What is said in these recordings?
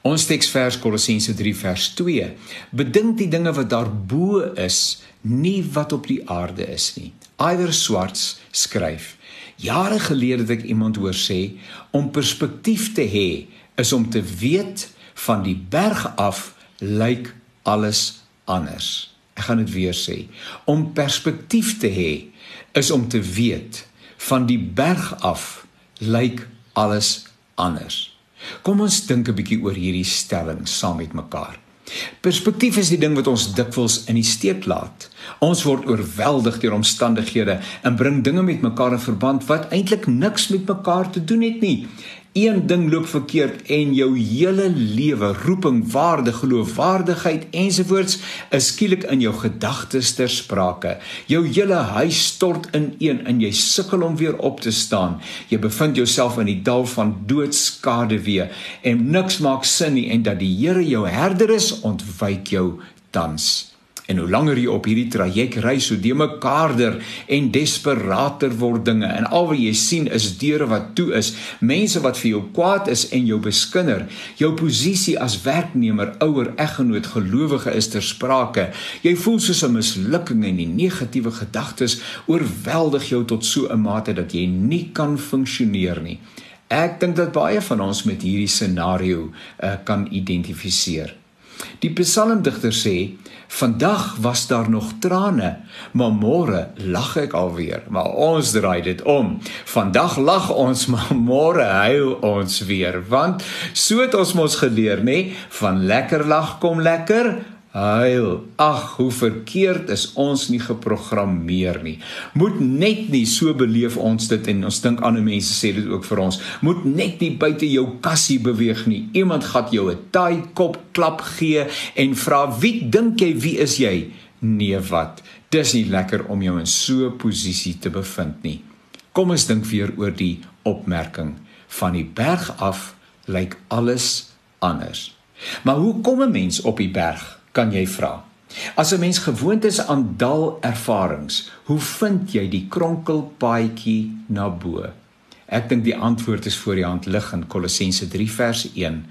Ons teksvers Kolossense 3 vers 2. Bedink die dinge wat daarbo is, nie wat op die aarde is nie. Iwer Swarts skryf: Jare gelede het ek iemand hoor sê om perspektief te hê is om te weet van die berg af lyk alles anders. Ek gaan dit weer sê. Om perspektief te hê is om te weet van die berg af lyk alles anders. Kom ons dink 'n bietjie oor hierdie stelling saam met mekaar. Perspektief is die ding wat ons dikwels in die steek laat. Ons word oorweldig deur omstandighede en bring dinge met mekaar in verband wat eintlik niks met mekaar te doen het nie een ding loop verkeerd en jou hele lewe, roeping, waarde, geloofwaardigheid ensovoorts is skielik in jou gedagtes ter sprake. Jou hele huis stort ineen en jy sukkel om weer op te staan. Jy bevind jouself in die dal van doodskade weer en niks maak sin nie en dat die Here jou herder is, ontwyk jou tans. En hoe langer jy op hierdie traject ry, so de mekaarder en desperater word dinge. En al wat jy sien is deure wat toe is, mense wat vir jou kwaad is en jou beskinder. Jou posisie as werknemer, ouer, eggenoot, gelowige is ter sprake. Jy voel soos 'n mislukking en die negatiewe gedagtes oorweldig jou tot so 'n mate dat jy nie kan funksioneer nie. Ek dink dat baie van ons met hierdie scenario uh, kan identifiseer. Die psalmdigter sê Vandag was daar nog trane, maar môre lag ek alweer. Maar ons draai dit om. Vandag lag ons, maar môre huil ons weer, want so het ons mos geleer, nê, van lekker lag kom lekker Huil. Ag, hoe verkeerd is ons nie geprogrammeer nie. Moet net nie so beleef ons dit en ons dink ander mense sê dit ook vir ons. Moet net nie buite jou kassie beweeg nie. Iemand gaan jou 'n taai kop klap gee en vra, "Wie dink jy wie is jy?" Nee, wat? Dis nie lekker om jou in so 'n posisie te bevind nie. Kom ons dink weer oor die opmerking. Van die berg af lyk alles anders. Maar hoe kom 'n mens op die berg? Kan jy vra. As 'n mens gewoond is aan dal ervarings, hoe vind jy die kronkelpaadjie na bo? Ek dink die antwoord is voor die hand lig in Kolossense 3 vers 1.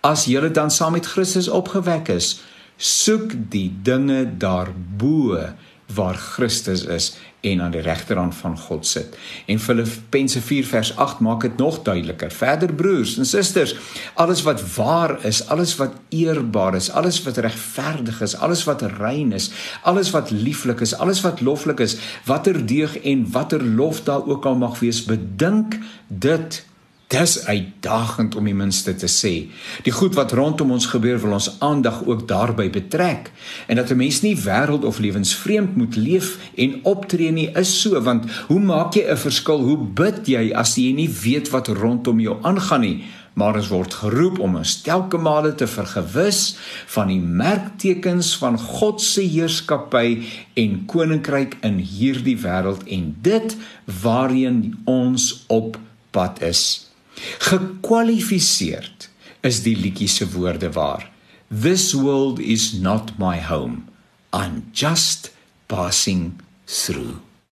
As jy dan saam met Christus opgewek is, soek die dinge daarbo waar Christus is en aan die regterhand van God sit. En Filippense 4 vers 8 maak dit nog duideliker. Verder broers en susters, alles wat waar is, alles wat eerbaar is, alles wat regverdig is, alles wat rein is, alles wat lieflik is, alles wat loflik is, watter deug en watter lof daar ook al mag wees, bedink dit Dis uitdagend om die minste te sê. Die goed wat rondom ons gebeur wil ons aandag ook daarbey betrek. En dat 'n mens nie wêreld of lewensvreemd moet leef en optree nie is so want hoe maak jy 'n verskil? Hoe bid jy as jy nie weet wat rondom jou aangaan nie? Maar ons word geroep om ons telke male te vergewis van die merktekens van God se heerskappy en koninkryk in hierdie wêreld en dit waarheen ons op pad is. Gekwalifiseerd is die liedjie se woorde waar. This world is not my home. I'm just passing through.